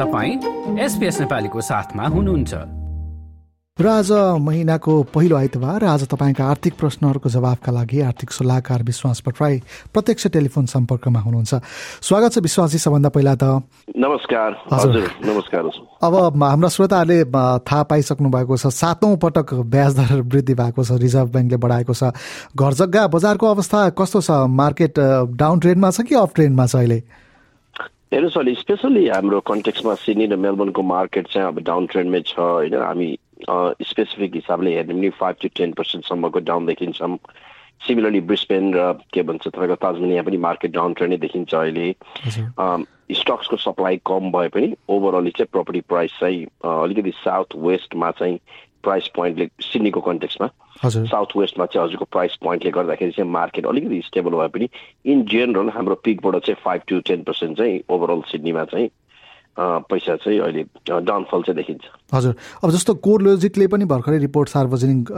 तपाईँ एसपिएस नेपालीको साथमा हुनुहुन्छ। र आज महिनाको पहिलो आइतबार आज तपाईँका आर्थिक प्रश्नहरूको जवाफका लागि आर्थिक सल्लाहकार विश्वास भट्टराई प्रत्यक्ष टेलिफोन सम्पर्कमा हुनुहुन्छ। स्वागत छ विश्वासजी सबभन्दा पहिला त। नमस्कार हजुर। नमस्कार अब हाम्रा श्रोताहरूले थाहा पाइसक्नु भएको छ सातौँ पटक ब्याज दर वृद्धि भएको छ रिजर्भ ब्याङ्कले बढाएको छ। घर जग्गा बजारको अवस्था कस्तो छ? मार्केट डाउन ट्रेन्डमा छ कि अफ ट्रेन्डमा छ अहिले? हेर्नुहोस् अहिले स्पेसली हाम्रो कन्टेक्समा सिडनी र मेलबर्नको मार्केट चाहिँ अब डाउन ट्रेन्डमै छ होइन हामी स्पेसिफिक हिसाबले हेर्ने भने फाइभ टु टेन पर्सेन्टसम्मको डाउन देखिन्छौँ सिमिलरली ब्रिस्पेन र के भन्छ तपाईँको ताजमेनिया पनि मार्केट डाउन ट्रेन्डै देखिन्छ अहिले स्टक्सको सप्लाई कम भए पनि ओभरअली चाहिँ प्रपर्टी प्राइस चाहिँ अलिकति साउथ वेस्टमा चाहिँ प्राइस पोइन्टले सिडनीको कन्टेक्समा साउथ वेस्टमा चाहिँ हजुरको प्राइस पोइन्टले गर्दाखेरि चाहिँ मार्केट अलिकति स्टेबल भए पनि इन जेनरल हाम्रो पिकबाट चाहिँ फाइभ टु टेन पर्सेन्ट चाहिँ ओभरअल सिडनीमा चाहिँ पैसा चाहिँ अहिले डाउनफल चाहिँ देखिन्छ। हजुर। अब जस्तो कोर लोजिकले पनि भर्खरै रिपोर्ट सार्वजनिक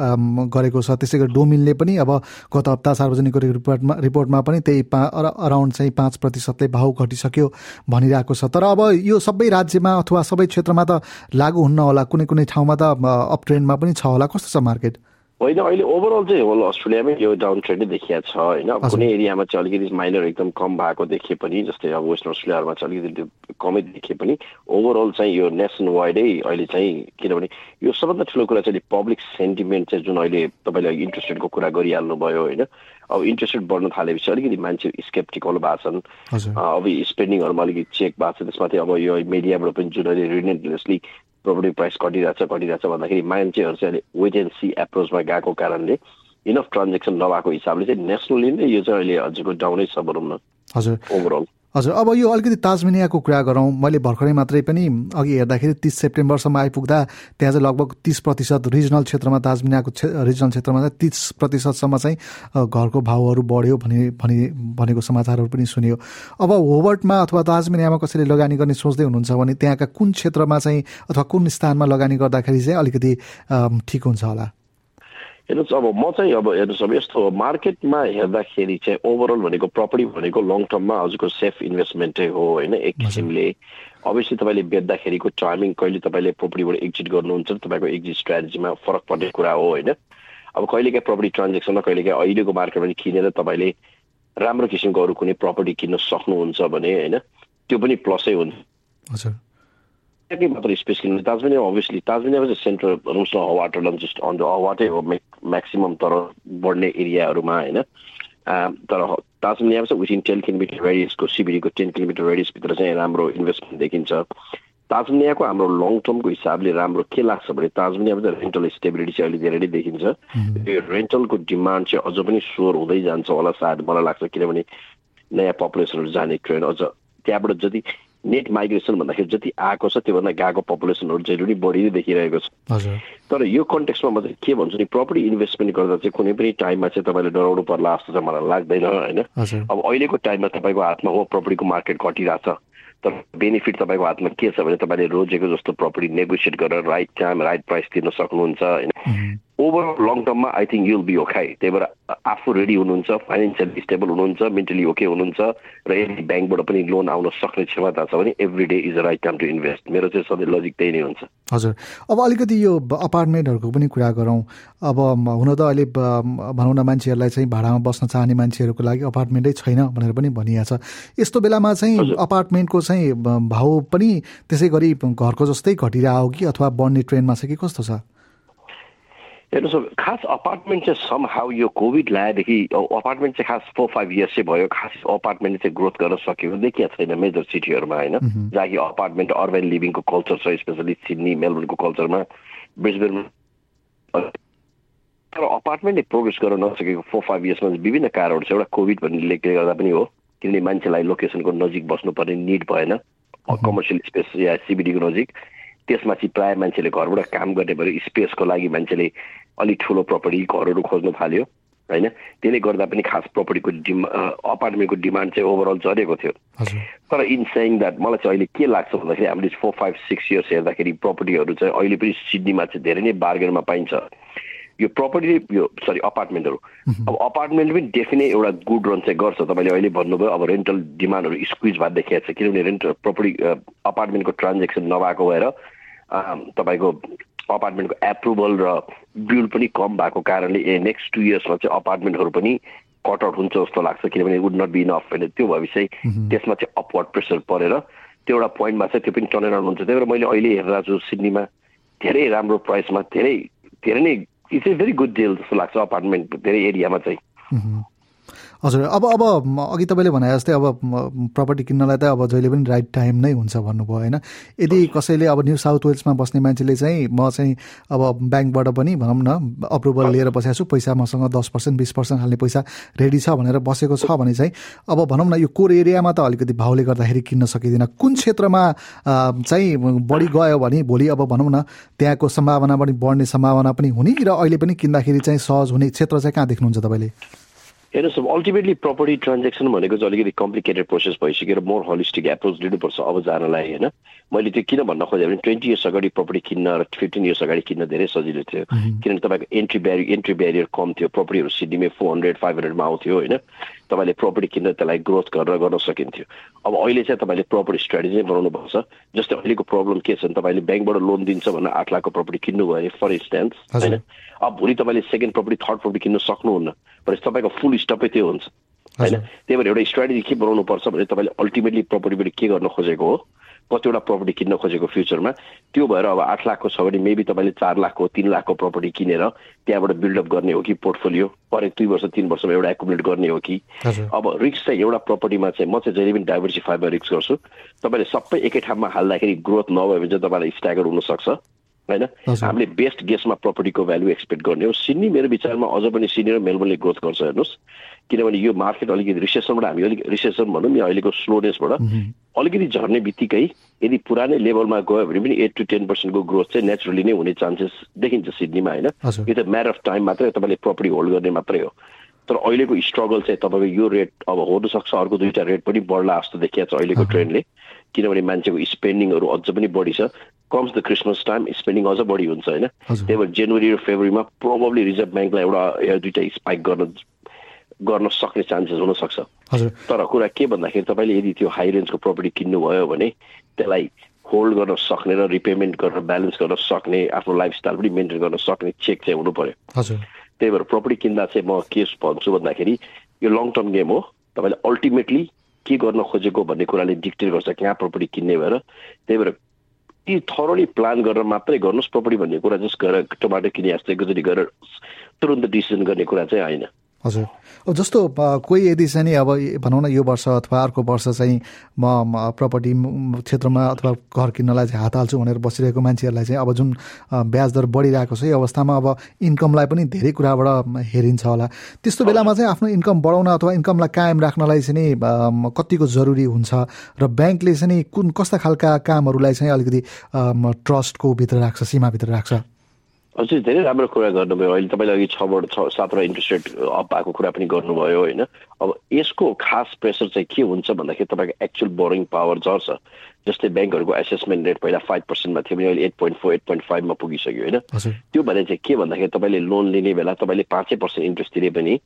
गरेको छ त्यसै गरी डोमिनले पनि अब गत हप्ता सार्वजनिक गरेको रिपोर्टमा रिपोर्टमा पनि त्यही पा अराउन्ड चाहिँ पाँच प्रतिशतले भाउ घटिसक्यो भनिरहेको छ। तर अब यो सबै राज्यमा अथवा सबै क्षेत्रमा त लागु हुन्न होला कुनै कुनै ठाउँमा त अप ट्रेन्डमा पनि छ होला। कस्तो छ मार्केट? होइन अहिले ओभरअल चाहिँ होल अस्ट्रेलियामै यो डाउन ट्रेन्डै देखिया छ होइन। कुनै एरियामा चाहिँ अलिकति माइनर एकदम कम भएको देखिए पनि जस्तै अब वेस्टर्न अस्ट्रेलियामा चाहिँ अलिकति कमै देखिए पनि ओभरअल चाहिँ यो नेसन वाइडै अहिले चाहिँ किनभने यो सबभन्दा ठुलो कुरा चाहिँ पब्लिक सेन्टिमेन्ट चाहिँ जुन अहिले तपाईँले इन्ट्रेस्ट रेटको कुरा गरिहाल्नु भयो होइन। अब इन्ट्रेस्ट रेट बढ्न थालेपछि अलिकति मान्छे स्केप्टिकल भएको छन्। अब स्पेन्डिङहरूमा अलिकति चेक भएको छ त्यसमाथि अब यो मिडियाबाट पनि जुन अहिले रिनेटलेसली प्रोपर्टी प्राइस घटिरहेछ घटिरहेछ भन्दाखेरि मान्छेहरू चाहिँ अहिले वेट एन्ड सी एप्रोचमा गएको कारणले इनफ ट्रान्जेक्सन नभएको हिसाबले चाहिँ नेसनली नै यो चाहिँ अहिले हजुरको डाउनै छ भनौँ न। हजुर। ओभरअल हजुर अब यो अलिकति ताजमिनियाको कुरा गरौँ। मैले भर्खरै मात्रै पनि अघि हेर्दाखेरि तिस सेप्टेम्बरसम्म आइपुग्दा त्यहाँ चाहिँ लगभग तिस प्रतिशत रिजनल क्षेत्रमा ताजमिनियाको रिजनल क्षेत्रमा चाहिँ तिस प्रतिशतसम्म चाहिँ घरको भाउहरू बढ्यो भने भनी भनेको समाचारहरू पनि सुनियो। अब होबर्टमा अथवा ताजमिनियामा कसैले लगानी गर्ने सोच्दै हुनुहुन्छ भने त्यहाँका कुन क्षेत्रमा चाहिँ अथवा कुन स्थानमा लगानी गर्दाखेरि चाहिँ अलिकति ठिक हुन्छ होला? हेर्नुहोस् अब म चाहिँ अब हेर्नुहोस् अब यस्तो मार्केटमा हेर्दाखेरि चाहिँ ओभरअल भनेको प्रपर्टी भनेको लङ टर्ममा हजुरको सेफ इन्भेस्टमेन्टै हो होइन एक किसिमले अभियसली तपाईँले बेच्दाखेरिको टाइमिङ कहिले तपाईँले प्रपर्टीबाट एक्जिट गर्नुहुन्छ तपाईँको एक्जिट स्ट्राटेजीमा फरक पर्ने कुरा हो होइन अब कहिलेकाहीँ प्रपर्टी ट्रान्जेक्सनमा कहिलेकाहीँ अहिलेको मार्केटमा किनेर तपाईँले राम्रो किसिमको अरू कुनै प्रपर्टी किन्न सक्नुहुन्छ भने होइन त्यो पनि प्लसै हुन्छ मात्र स्पेस किनभने ताजमिनिया अभियसली ताजमिनियामा चाहिँ सेन्ट्रल भनौँ न हवाटरलाई जस्ट अन द हवाटै हो म्याक्सिमम् तर बढ्ने एरियाहरूमा होइन? तर ताजमिनियामा चाहिँ विथिन टेन किलोमिटर रेडियसको सिबिडीको टेन किलोमिटर रेडियसभित्र चाहिँ राम्रो इन्भेस्टमेन्ट देखिन्छ। ताजमिनियाको हाम्रो लङ टर्मको हिसाबले राम्रो के लाग्छ भने ताजमिनियामा चाहिँ रेन्टल स्टेबिलिटी चाहिँ अहिले धेरै नै देखिन्छ। यो रेन्टलको डिमान्ड चाहिँ अझ पनि स्वर हुँदै जान्छ होला सायद मलाई लाग्छ किनभने नयाँ पपुलेसनहरू जाने ट्रेन अझ त्यहाँबाट जति नेट माइग्रेसन भन्दाखेरि जति आएको छ त्योभन्दा गएको पपुलेसनहरू चाहिँ पनि बढी नै देखिरहेको छ। तर यो कन्टेक्समा म चाहिँ के भन्छु नि प्रपर्टी इन्भेस्टमेन्ट गर्दा चाहिँ कुनै पनि टाइममा चाहिँ तपाईँले डराउनु पर्ला जस्तो चाहिँ मलाई लाग्दैन होइन? अब अहिलेको टाइममा तपाईँको हातमा हो प्रपर्टीको मार्केट घटिरहेछ। तर बेनिफिट तपाईँको हातमा के छ भने तपाईँले रोजेको जस्तो प्रपर्टी नेगोसिएट गरेर राइट टाइम राइट प्राइस तिर्न सक्नुहुन्छ होइन? Overall long टर्ममा I think you'll be okay त्यही भएर आफू रेडी हुनुहुन्छ फाइनेन्सियली स्टेबल हुनुहुन्छ मेन्टली ओके हुनुहुन्छ र यदि ब्याङ्कबाट पनि लोन आउन सक्ने क्षमता छ भने every day is a right time to invest मेरो चाहिँ सधैँ लजिक त्यही नै हुन्छ हजुर। अब अलिकति यो अपार्टमेन्टहरूको पनि कुरा गरौँ। अब हुन त अहिले भनौँ न मान्छेहरूलाई चाहिँ भाडामा बस्न चाहने मान्छेहरूको लागि अपार्टमेन्टै छैन भनेर पनि भनिएको छ। यस्तो बेलामा चाहिँ अपार्टमेन्टको चाहिँ भाउ पनि त्यसै गरी घरको जस्तै घटिरहेको कि अथवा बढ्ने ट्रेनमा छ कि कस्तो छ? हेर्नुहोस् खास अपार्टमेन्ट चाहिँ सम हाउ यो कोभिड ल्याएदेखि अपार्टमेन्ट चाहिँ खास फोर फाइभ इयर्स चाहिँ भयो खास अपार्टमेन्ट चाहिँ ग्रोथ गर्न सकेको देखिया छैन मेजर सिटीहरूमा होइन। जहाँ कि अपार्टमेन्ट अर्बन लिभिङको कल्चर छ स्पेसली सिडनी मेलबर्नको कल्चरमा ब्रिजबेनमा तर अपार्टमेन्टले प्रोग्रेस गर्न नसकेको फोर फाइभ इयर्समा विभिन्न कारणहरू छ। एउटा कोभिड भन्ने गर्दा पनि हो किनभने मान्छेलाई लोकेसनको नजिक बस्नुपर्ने निड भएन। कमर्सियल स्पेस या सिबिडीको नजिक। त्यसमा चाहिँ प्रायः मान्छेले घरबाट काम गर्ने भएर स्पेसको लागि मान्छेले अलिक ठुलो प्रपर्टी घरहरू खोज्नु थाल्यो होइन? त्यसले गर्दा पनि खास प्रपर्टीको डिमा अपार्टमेन्टको डिमान्ड चाहिँ ओभरअल चढेको थियो। तर इन सेङ द्याट मलाई चाहिँ अहिले के लाग्छ भन्दाखेरि हामीले फोर फाइभ सिक्स इयर्स हेर्दाखेरि प्रपर्टीहरू चाहिँ अहिले पनि सिडनीमा चाहिँ धेरै नै बार्गेनमा पाइन्छ। यो प्रपर्टी यो सरी अपार्टमेन्टहरू अब अपार्टमेन्ट पनि डेफिनेट एउटा गुड रन चाहिँ गर्छ। तपाईँले अहिले भन्नुभयो अब रेन्टल डिमान्डहरू स्क्विज भएर देखिएको छ। किनभने रेन्ट प्रपर्टी अपार्टमेन्टको ट्रान्जेक्सन नभएको भएर तपाईँको अपार्टमेन्टको एप्रुभल र बिल पनि कम भएको कारणले ए नेक्स्ट टु इयर्समा चाहिँ अपार्टमेन्टहरू पनि कट आउट हुन्छ जस्तो लाग्छ किनभने वुड नट बी इनफ होइन त्यो भएपछि त्यसमा चाहिँ अपवर्ड प्रेसर परेर त्यो एउटा पोइन्टमा चाहिँ त्यो पनि टर्न हुन्छ। त्यही भएर मैले अहिले हेर्दा छु सिडनीमा धेरै राम्रो प्राइसमा धेरै धेरै नै it's a very good deal जस्तो लाग्छ अपार्टमेन्ट धेरै एरियामा चाहिँ। हजुर अब अब अघि तपाईँले भने जस्तै अब प्रपर्टी किन्नलाई त अब जहिले पनि राइट टाइम नै हुन्छ भन्नुभयो होइन? यदि कसैले अब न्यू साउथ वेल्समा बस्ने मान्छेले चाहिँ म चाहिँ अब ब्याङ्कबाट पनि भनौँ न अप्रुभल लिएर बसेको छु। पैसा मसँग दस पर्सेन्ट बिस पर्सेन्ट हाल्ने पैसा रेडी छ भनेर बसेको छ भने चाहिँ अब भनौँ न यो कोर एरियामा त अलिकति भाउले गर्दाखेरि किन्न सकिँदैन। कुन क्षेत्रमा चाहिँ बढी गयो भने भोलि अब भनौँ न त्यहाँको सम्भावना पनि बढ्ने सम्भावना पनि हुने र अहिले पनि किन्दाखेरि चाहिँ सहज हुने क्षेत्र चाहिँ कहाँ देख्नुहुन्छ तपाईँले? हेर्नुहोस् अल्टिमेटली प्रपर्टी ट्रान्जेक्सन भनेको चाहिँ अलिकति कम्प्लिकेटेड प्रोसेस भइसक्यो र मोर होलिस्टिक एप्रोच लिनुपर्छ अब जानलाई होइन? मैले त्यो किन भन्न खोजेँ भने ट्वेन्टी इयर्स अगाडि प्रपर्टी किन्न र फिफ्टिन इयर्स अगाडि किन्न धेरै सजिलो थियो। किनभने तपाईँको एन्ट्री ब्यारियर एन्ट्री ब्यारियर कम थियो। प्रपर्टीहरू सिडीमै फोर हन्ड्रेड फाइभ हन्ड्रेडमा आउँथ्यो होइन? तपाईँले प्रपर्टी किन्न त्यसलाई ग्रोथ गरेर गर्न सकिन्थ्यो। अब अहिले चाहिँ तपाईँले प्रपर्टी स्ट्राटेजी नै बनाउनुपर्छ जस्तै अहिलेको प्रब्लम के छ भने तपाईँले ब्याङ्कबाट लोन दिन्छ भने आठ लाखको प्रपर्टी किन्नुभयो भने फर इन्स्टेन्स होइन? अब भोलि तपाईँले सेकेन्ड प्रपर्टी थर्ड प्रपर्टी किन्न सक्नुहुन्न। भनेपछि तपाईँको फुल स्टपै त्यो हुन्छ। होइन? त्यही भएर एउटा स्ट्राटेजी के बनाउनु पर्छ भने तपाईँले अल्टिमेटली प्रपर्टीबाट के गर्न खोजेको हो? कतिवटा प्रपर्टी किन्न खोजेको फ्युचरमा त्यो भएर अब आठ लाखको छ भने मेबी तपाईँले चार लाखको तिन लाखको प्रपर्टी किनेर त्यहाँबाट बिल्डअप गर्ने हो कि पोर्टफोलियो हरेक दुई वर्ष तिन वर्षमा एउटा एकुमुलेट गर्ने हो कि? अब रिक्स चाहिँ एउटा प्रपर्टीमा चाहिँ म चाहिँ जहिले पनि डाइभर्सिफाईमा रिक्स गर्छु। तपाईँले सबै एकै ठाउँमा हाल्दाखेरि ग्रोथ नभयो भने चाहिँ तपाईँलाई स्ट्यागर हुनसक्छ। होइन? हामीले बेस्ट गेसमा प्रपर्टीको भ्यालु एक्सपेक्ट गर्ने हो। सिडनी मेरो विचारमा अझ पनि सिडनी र मेलबोर्नले ग्रोथ गर्छ हेर्नुहोस्। किनभने यो मार्केट अलिकति रिसेसनबाट हामी अलिक रिसेसन भनौँ या अहिलेको स्लोनेसबाट अलिकति झर्ने बित्तिकै यदि पुरानै लेभलमा गयो भने पनि एट टु टेन पर्सेन्टको ग्रोथ चाहिँ नेचुरली नै हुने चान्सेस देखिन्छ सिडनीमा होइन? यो त म्याटर अफ टाइम मात्रै तपाईँले प्रपर्टी होल्ड गर्ने मात्रै हो। तर अहिलेको स्ट्रगल चाहिँ तपाईँको यो रेट अब हुनसक्छ अर्को दुईवटा रेट पनि बढ्ला जस्तो देखिएको छ अहिलेको ट्रेन्डले किनभने मान्छेको स्पेन्डिङहरू अझ पनि बढी छ। Comes the Christmas time spending अझ बढी हुन्छ होइन त्यही भएर जनवरी र फेब्रुअरीमा प्रोबब्ली रिजर्भ ब्याङ्कलाई एउटा या दुइटा स्पाइक गर्न गर्न सक्ने चान्सेस हुनसक्छ तर कुरा के भन्दाखेरि तपाईँले यदि त्यो हाई रेन्जको प्रपर्टी किन्नुभयो भने त्यसलाई होल्ड गर्न सक्ने र रिपेमेन्ट गरेर ब्यालेन्स गर्न सक्ने आफ्नो लाइफस्टाइल पनि मेन्टेन गर्न सक्ने चेक चाहिँ हुनु पर्यो। त्यही भएर प्रपर्टी किन्दा चाहिँ म के भन्छु भन्दाखेरि यो लङ टर्म गेम हो। तपाईँले अल्टिमेटली के गर्न खोजेको भन्ने कुराले डिक्टेट गर्छ कहाँ प्रपर्टी किन्ने भएर। त्यही भएर ती थरोली प्लान गरेर मात्रै गर्नुहोस् प्रपर्टी भन्ने कुरा जस्ट गरेर टमाटर किने जस्तो एकचोटि गरेर तुरन्त डिसिजन गर्ने कुरा चाहिँ होइन। हजुर। अब जस्तो कोही यदि चाहिँ नि अब भनौँ न यो वर्ष अथवा अर्को वर्ष चाहिँ म प्रपर्टी क्षेत्रमा अथवा घर किन्नलाई चाहिँ हात हाल्छु भनेर बसिरहेको मान्छेहरूलाई चाहिँ अब जुन ब्याज दर बढिरहेको छ यो अवस्थामा अब इन्कमलाई पनि धेरै कुराबाट हेरिन्छ होला। त्यस्तो बेलामा चाहिँ आफ्नो इन्कम बढाउन अथवा इन्कमलाई कायम राख्नलाई चाहिँ नि कतिको जरुरी हुन्छ? र ब्याङ्कले चाहिँ नि कुन कस्ता खालका कामहरूलाई चाहिँ अलिकति ट्रस्टको भित्र राख्छ सीमाभित्र राख्छ? अझै धेरै राम्रो कुरा गर्नुभयो अहिले तपाईँले अघि छबाट छ सातवटा इन्ट्रेस्ट रेट अप भएको कुरा पनि गर्नुभयो होइन अब यसको खास प्रेसर चाहिँ के हुन्छ भन्दाखेरि तपाईँको एक्चुअल बोरिङ पावर झर्छ जस्तै ब्याङ्कहरूको एसेसमेन्ट रेट पहिला फाइभ पर्सेन्टमा थियो भने अहिले eight point four eight point फाइभमा पुगिसक्यो होइन त्यो भने चाहिँ के भन्दाखेरि तपाईँले लोन लिने बेला तपाईँले पाँचै पर्सेन्ट इन्ट्रेस्ट तिरे पनि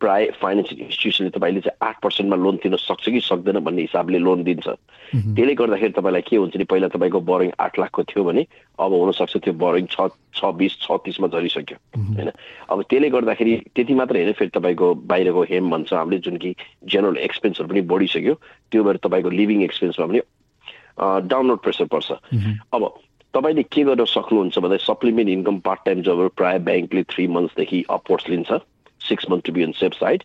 प्राय फाइनेन्सियल इन्स्टिट्युसनले तपाईँले चाहिँ आठ पर्सेन्टमा लोन तिर्न सक्छ कि सक्दैन भन्ने हिसाबले लोन दिन्छ त्यसले गर्दाखेरि तपाईँलाई के हुन्छ नि पहिला तपाईँको बोरिङ आठ लाखको थियो भने अब हुनसक्छ त्यो बोरिङ छ छ बिस छ तिसमा झरिसक्यो होइन अब त्यसले गर्दाखेरि त्यति मात्रै होइन फेरि तपाईँको बाहिरको हेम भन्छ हामीले जुन कि जेनरल एक्सपेन्सहरू पनि बढिसक्यो त्यो भएर तपाईँको लिभिङ एक्सपेन्समा पनि डाउनलोड प्रेसर पर्छ। अब तपाईँले के गर्न सक्नुहुन्छ भन्दा सप्लिमेन्ट इन्कम पार्ट टाइम जबहरू प्रायः ब्याङ्कले थ्री मन्थ्सदेखि अपवर्ड्स लिन्छ। Six month to be on safe side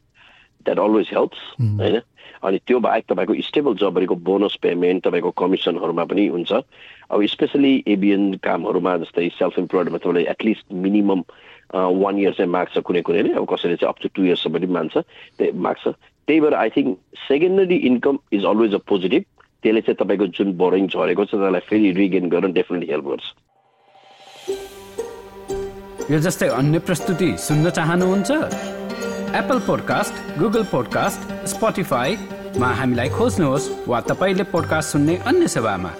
that always helps होइन? अनि त्यो बाहेक तपाईँको स्टेबल जबहरूको बोनस पेमेन्ट तपाईँको कमिसनहरूमा पनि हुन्छ। अब स्पेसली एबिएन कामहरूमा जस्तै सेल्फ इम्प्लोइडमा तपाईँले एटलिस्ट मिनिमम वान इयर चाहिँ माग्छ कुनै कुनैले। अब कसैले चाहिँ अप टु टू इयर्ससम्म पनि मान्छ त्यही माग्छ। त्यही भएर I think secondary income is always a positive त्यसले चाहिँ तपाईँको जुन बोरिङ झरेको छ त्यसलाई फेरि रिगेन गर्न डेफिनेटली हेल्प गर्छ। यो जस्तै अन्य प्रस्तुति सुन्न चाहनुहुन्छ? एप्पल पोडकास्ट गुगल पोडकास्ट स्पोटिफाईमा हामीलाई खोज्नुहोस् वा तपाईँले पोडकास्ट सुन्ने अन्य सेवामा।